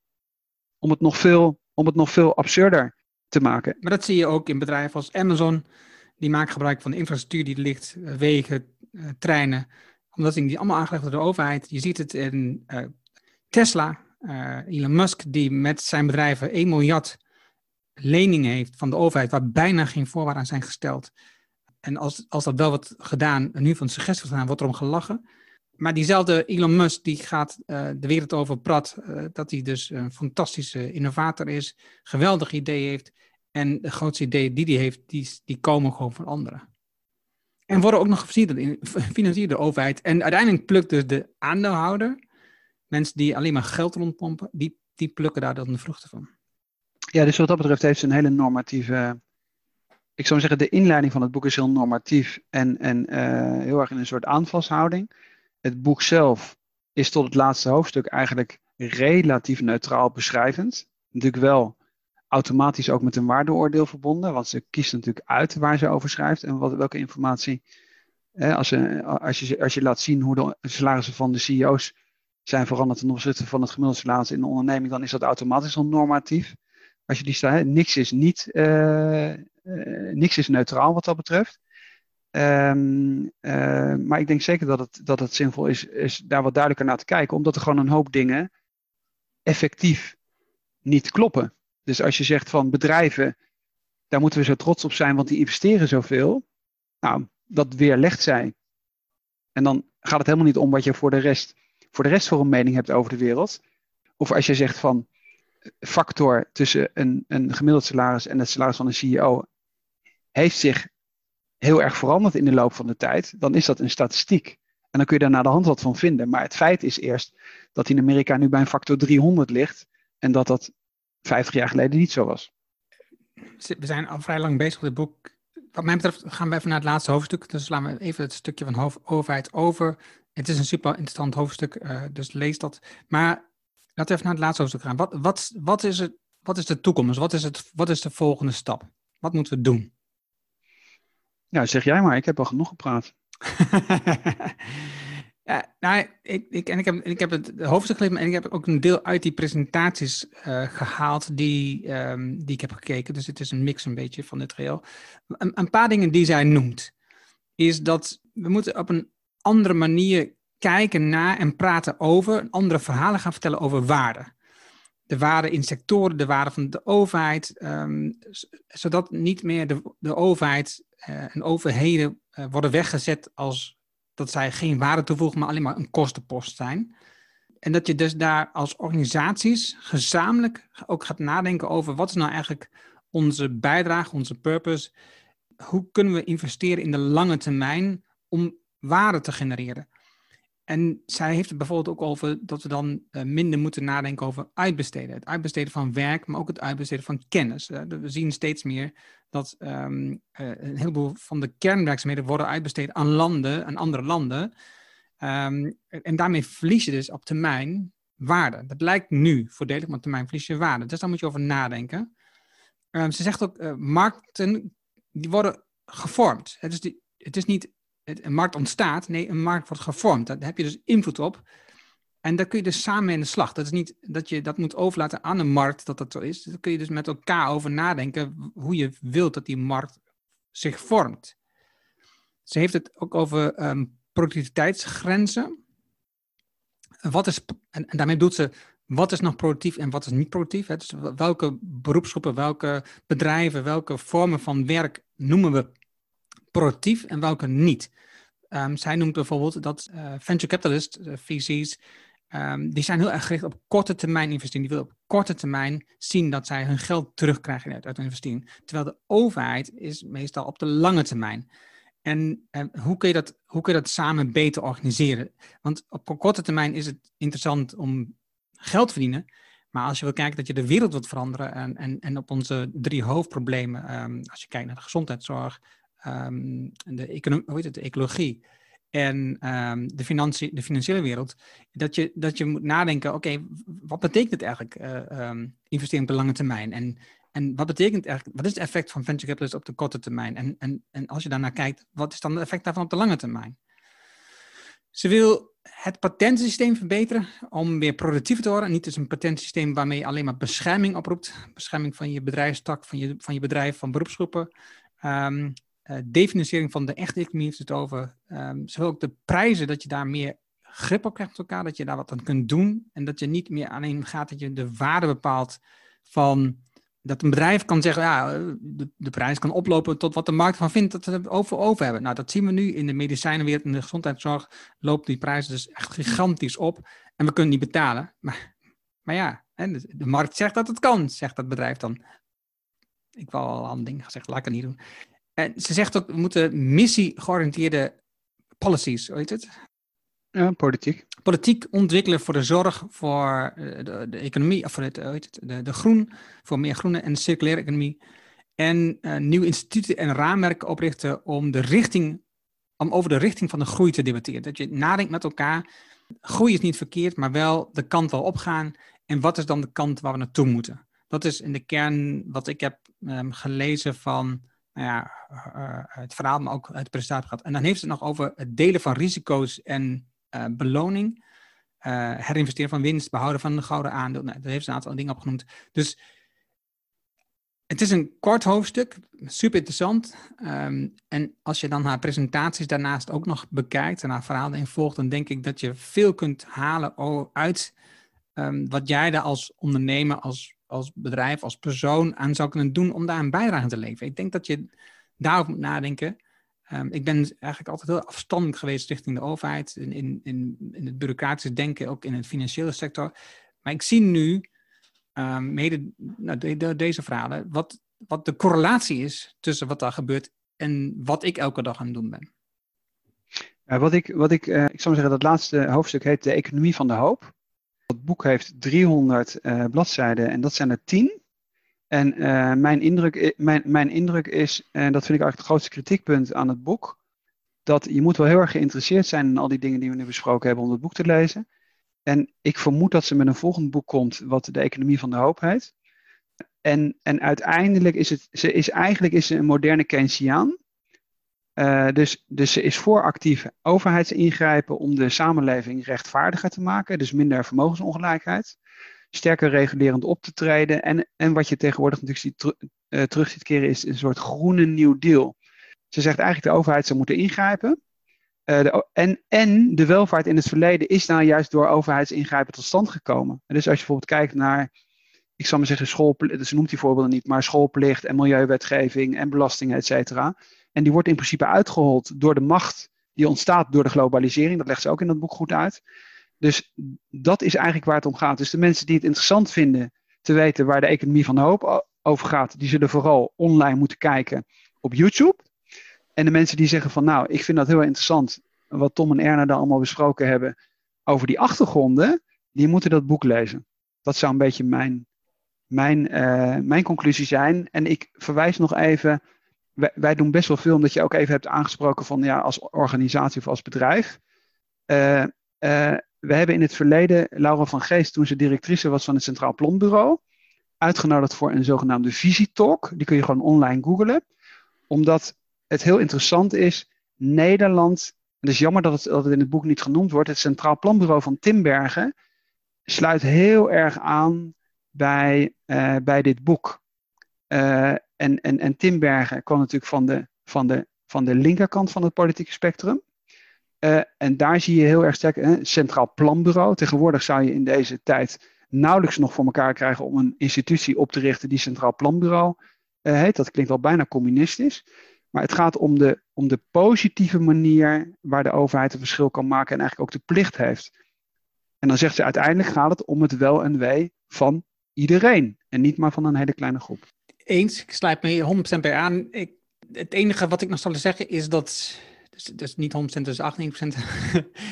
Om het nog veel, om het nog veel absurder te maken. Maar dat zie je ook in bedrijven als Amazon. Die maken gebruik van de infrastructuur die er ligt, eh, wegen, uh, treinen. Omdat die allemaal aangelegd door de overheid. Je ziet het in uh, Tesla, Elon Musk, die met zijn bedrijven 1 miljard leningen heeft van de overheid, waar bijna geen voorwaarden aan zijn gesteld. En als, als dat wel wordt gedaan, nu van suggestie wordt gedaan, wordt erom gelachen maar diezelfde Elon Musk die gaat uh, de wereld over prat uh, dat hij dus een fantastische innovator is, geweldig idee heeft en de grootste ideeën die hij heeft, die, die komen gewoon van anderen. En worden ook nog gefinancierd door de overheid. En uiteindelijk plukt dus de aandeelhouder, mensen die alleen maar geld rondpompen, die, die plukken daar dan de vruchten van. Ja, dus wat dat betreft heeft ze een hele normatieve ik zou zeggen, de inleiding van het boek is heel normatief en, en uh, heel erg in een soort aanvalshouding. Het boek zelf is tot het laatste hoofdstuk eigenlijk relatief neutraal beschrijvend. Natuurlijk wel automatisch ook met een waardeoordeel verbonden, want ze kiest natuurlijk uit waar ze over schrijft en wat, welke informatie. als, ze, als, je, als je laat zien hoe de salarissen van de CEO's zijn veranderd ten opzichte van het gemiddelde salaris in de onderneming, dan is dat automatisch al normatief. Als je die staat, niks is niet, uh, uh, niks is neutraal wat dat betreft. Um, uh, maar ik denk zeker dat het, dat het zinvol is, is daar wat duidelijker naar te kijken, omdat er gewoon een hoop dingen effectief niet kloppen. Dus als je zegt van bedrijven, daar moeten we zo trots op zijn, want die investeren zoveel. Nou, dat weerlegt zij. En dan gaat het helemaal niet om wat je voor de rest voor, de rest voor een mening hebt over de wereld. Of als je zegt van factor tussen een, een gemiddeld salaris en het salaris van een CEO heeft zich heel erg veranderd in de loop van de tijd, dan is dat een statistiek. En dan kun je daar naar de hand wat van vinden. Maar het feit is eerst dat in Amerika nu bij een factor 300 ligt en dat dat 50 jaar geleden niet zo was. We zijn al vrij lang bezig met het boek. Wat mij betreft gaan we even naar het laatste hoofdstuk. Dus laten we even het stukje van overheid over. Het is een super interessant hoofdstuk, uh, dus lees dat. Maar laten we even naar het laatste hoofdstuk gaan. Wat, wat, wat, is, het, wat is de toekomst? Wat is, het, wat is de volgende stap? Wat moeten we doen? Ja, zeg jij maar, ik heb al genoeg gepraat. [LAUGHS] ja, nou, ik, en ik, heb, ik heb het hoofdstuk gelezen en ik heb ook een deel uit die presentaties uh, gehaald die, um, die ik heb gekeken. Dus het is een mix een beetje van dit geheel. Een, een paar dingen die zij noemt, is dat we moeten op een andere manier kijken naar en praten over, andere verhalen gaan vertellen over waarde. De waarde in sectoren, de waarde van de overheid, um, zodat niet meer de, de overheid en overheden uh, worden weggezet als dat zij geen waarde toevoegen, maar alleen maar een kostenpost zijn. En dat je dus daar als organisaties gezamenlijk ook gaat nadenken over wat is nou eigenlijk onze bijdrage, onze purpose. Hoe kunnen we investeren in de lange termijn om waarde te genereren? En zij heeft het bijvoorbeeld ook over dat we dan uh, minder moeten nadenken over uitbesteden. Het uitbesteden van werk, maar ook het uitbesteden van kennis. We zien steeds meer dat um, een heleboel van de kernwerkzaamheden worden uitbesteed aan landen, aan andere landen. Um, en daarmee verlies je dus op termijn waarde. Dat lijkt nu voordelig, maar op termijn verlies je waarde. Dus daar moet je over nadenken. Um, ze zegt ook, markten die worden gevormd. Het is, die, het is niet een markt ontstaat. Nee, een markt wordt gevormd. Daar heb je dus invloed op. En daar kun je dus samen in de slag. Dat is niet dat je dat moet overlaten aan de markt dat dat zo is. Daar kun je dus met elkaar over nadenken hoe je wilt dat die markt zich vormt. Ze heeft het ook over um, productiviteitsgrenzen. Wat is, en, daarmee doet ze wat is nog productief en wat is niet productief. Hè? Dus welke beroepsgroepen, welke bedrijven, welke vormen van werk noemen we productief en welke niet. Um, zij noemt bijvoorbeeld dat uh, venture capitalists, uh, VC's, um, die zijn heel erg gericht op korte termijn investeren. Die willen op korte termijn zien dat zij hun geld terugkrijgen uit, uit hun investering. Terwijl de overheid is meestal op de lange termijn. En uh, hoe, kun je dat, hoe dat samen beter organiseren? Want op korte termijn is het interessant om geld te verdienen. Maar als je wil kijken dat je de wereld wilt veranderen en, en, en op onze drie hoofdproblemen, um, als je kijkt naar de gezondheidszorg, um, de, economie, hoe heet het, de ecologie en um, de, de financiële wereld, dat je, dat je moet nadenken, oké, wat betekent het eigenlijk, uh, investeren op de lange termijn? En, en wat betekent eigenlijk, wat is het effect van venture capitalists op de korte termijn? En, en, en als je daarnaar kijkt, wat is dan het effect daarvan op de lange termijn? Ze wil het patentsysteem verbeteren om weer productiever te worden. Niet dus een patentsysteem waarmee je alleen maar bescherming oproept. Bescherming van je bedrijfstak, van je, van je bedrijf, van beroepsgroepen. Uh, definanciering van de echte economie heeft het over. Um, zo ook de prijzen, dat je daar meer grip op krijgt met elkaar. Dat je daar wat aan kunt doen. En dat je niet meer alleen gaat dat je de waarde bepaalt van dat een bedrijf kan zeggen, ja, de, de, prijs kan oplopen tot wat de markt van vindt dat we over, over hebben. Nou, dat zien we nu in de medicijnenwereld, in de gezondheidszorg, loopt die prijs dus echt gigantisch op en we kunnen niet betalen. Maar, maar ja, de, de markt zegt dat het kan, zegt dat bedrijf dan. Ik wil al een ding gezegd, laat ik het niet doen. En ze zegt ook, we moeten missie-georiënteerde policies, hoe heet het? Ja, politiek. Politiek ontwikkelen voor de zorg, voor eh, de, de economie, of voor het, het, de, de groen, voor meer groene en circulaire economie. En uh, nieuwe instituten en raamwerken oprichten om, de richting, om over de richting van de groei te debatteren. Dat je nadenkt met elkaar, groei is niet verkeerd, maar wel de kant wel opgaan. En wat is dan de kant waar we naartoe moeten? Dat is in de kern wat ik heb um, gelezen van nou ja, uh, het verhaal, maar ook het presentatie gehad. En dan heeft het nog over het delen van risico's en uh, beloning, herinvesteren van winst, behouden van de gouden aandeel. Nou, daar heeft ze een aantal dingen opgenoemd. Dus het is een kort hoofdstuk, super interessant. Um, en als je dan haar presentaties daarnaast ook nog bekijkt en haar verhalen in volgt, dan denk ik dat je veel kunt halen uit um, wat jij daar als ondernemer, als, als bedrijf, als persoon aan zou kunnen doen om daar een bijdrage te leveren. Ik denk dat je daarover moet nadenken. Um, ik ben eigenlijk altijd heel afstandelijk geweest richting de overheid, in, in, in, het bureaucratische denken, ook in het financiële sector. Maar ik zie nu, um, mede nou, de, de, deze verhalen, wat, wat de correlatie is tussen wat daar gebeurt en wat ik elke dag aan het doen ben. Uh, wat ik, wat ik, uh, ik zou zeggen, dat laatste hoofdstuk heet De Economie van de Hoop. Het boek heeft 300 uh, eh, bladzijden en dat zijn er 10. En uh, mijn, indruk, mijn, mijn indruk is, en dat vind ik eigenlijk het grootste kritiekpunt aan het boek, dat je moet wel heel erg geïnteresseerd zijn in al die dingen die we nu besproken hebben om het boek te lezen. En ik vermoed dat ze met een volgend boek komt, wat de economie van de hoop heet. En, en uiteindelijk is het, ze is eigenlijk is ze een moderne Keynesiaan. Uh, dus, dus ze is voor actief overheidsingrijpen om de samenleving rechtvaardiger te maken, dus minder vermogensongelijkheid sterker regulerend op te treden. En, en wat je tegenwoordig natuurlijk ziet, terug ziet keren is een soort groene nieuw deal. Ze zegt eigenlijk de overheid zou moeten ingrijpen. Uh, de, en, en de welvaart in het verleden is nou juist door overheidsingrijpen tot stand gekomen. En dus als je bijvoorbeeld kijkt naar, ik zal maar zeggen, schoolplicht, ze noemt die voorbeelden niet, maar schoolplicht en milieuwetgeving en belastingen, et cetera. En die wordt in principe uitgehold door de macht die ontstaat door de globalisering. Dat legt ze ook in dat boek goed uit. Dus dat is eigenlijk waar het om gaat. Dus de mensen die het interessant vinden te weten waar de economie van hoop over gaat, die zullen vooral online moeten kijken op YouTube. En de mensen die zeggen van nou, ik vind dat heel interessant, wat Tom en Erna daar allemaal besproken hebben over die achtergronden, die moeten dat boek lezen. Dat zou een beetje mijn, mijn, uh, mijn conclusie zijn. En ik verwijs nog even, wij, doen best wel veel, omdat je ook even hebt aangesproken van ja, als organisatie of als bedrijf. Uh, uh, we hebben in het verleden Laura van Geest, toen ze directrice was van het Centraal Planbureau, uitgenodigd voor een zogenaamde visietalk. Die kun je gewoon online googlen. Omdat het heel interessant is Nederland, het is jammer dat het, dat in het boek niet genoemd wordt, het Centraal Planbureau van Timbergen sluit heel erg aan bij, uh, bij dit boek. En, en, en Timbergen kwam natuurlijk van de, van, de, van de linkerkant van het politieke spectrum. Uh, en daar zie je heel erg sterk een Centraal Planbureau. Tegenwoordig zou je in deze tijd nauwelijks nog voor elkaar krijgen om een institutie op te richten die Centraal Planbureau heet. Dat klinkt al bijna communistisch. Maar het gaat om de, om de positieve manier waar de overheid een verschil kan maken en eigenlijk ook de plicht heeft. En dan zegt ze uiteindelijk gaat het om het wel en wee van iedereen en niet maar van een hele kleine groep. Eens, ik sluit me 100% bij aan. Ik, het enige wat ik nog zal zeggen is dat, dus, dus niet 100%, dus 98%.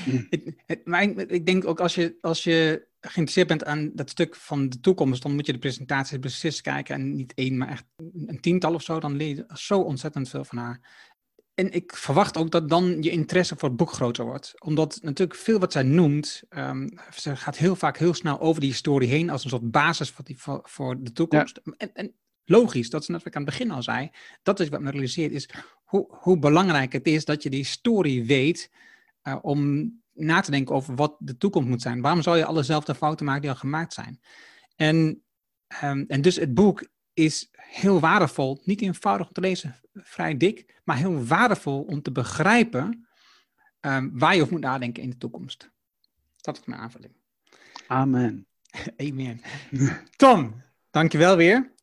Mm. [LAUGHS] het, het, maar ik denk ook als je, als je geïnteresseerd bent aan dat stuk van de toekomst, dan moet je de presentaties precies kijken en niet één, maar echt een tiental of zo. Dan leer je zo ontzettend veel van haar. En ik verwacht ook dat dan je interesse voor het boek groter wordt. Omdat natuurlijk veel wat zij noemt, um, ze gaat heel vaak heel snel over die historie heen als een soort basis voor, die, voor, voor de toekomst. En, en, logisch, dat is net wat ik aan het begin al zei, dat is wat me realiseert, is hoe, hoe belangrijk het is dat je die historie weet uh, om na te denken over wat de toekomst moet zijn. Waarom zou je allezelfde fouten maken die al gemaakt zijn? En, um, en dus het boek is heel waardevol, niet eenvoudig om te lezen, vrij dik, maar heel waardevol om te begrijpen um, waar je over moet nadenken in de toekomst. Dat is mijn aanvulling. Amen. [LAUGHS] Amen. Tom, dankjewel weer.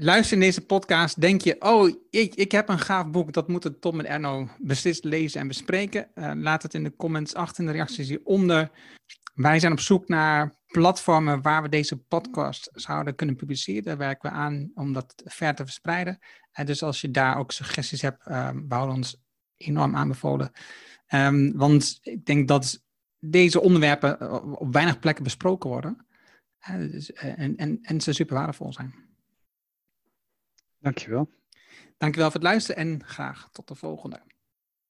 Luister in deze podcast, denk je, oh, ik, ik heb een gaaf boek, dat moeten Tom en Erno beslist lezen en bespreken. Uh, laat het in de comments achter, in de reacties hieronder. Wij zijn op zoek naar platformen waar we deze podcast zouden kunnen publiceren. Daar werken we aan om dat ver te verspreiden. En dus als je daar ook suggesties hebt, uh, we houden ons enorm aanbevolen. Um, want ik denk dat deze onderwerpen eh, op weinig plekken besproken worden. Dus, en, en, en ze super waardevol zijn. Dankjewel. Dankjewel voor het luisteren en graag tot de volgende.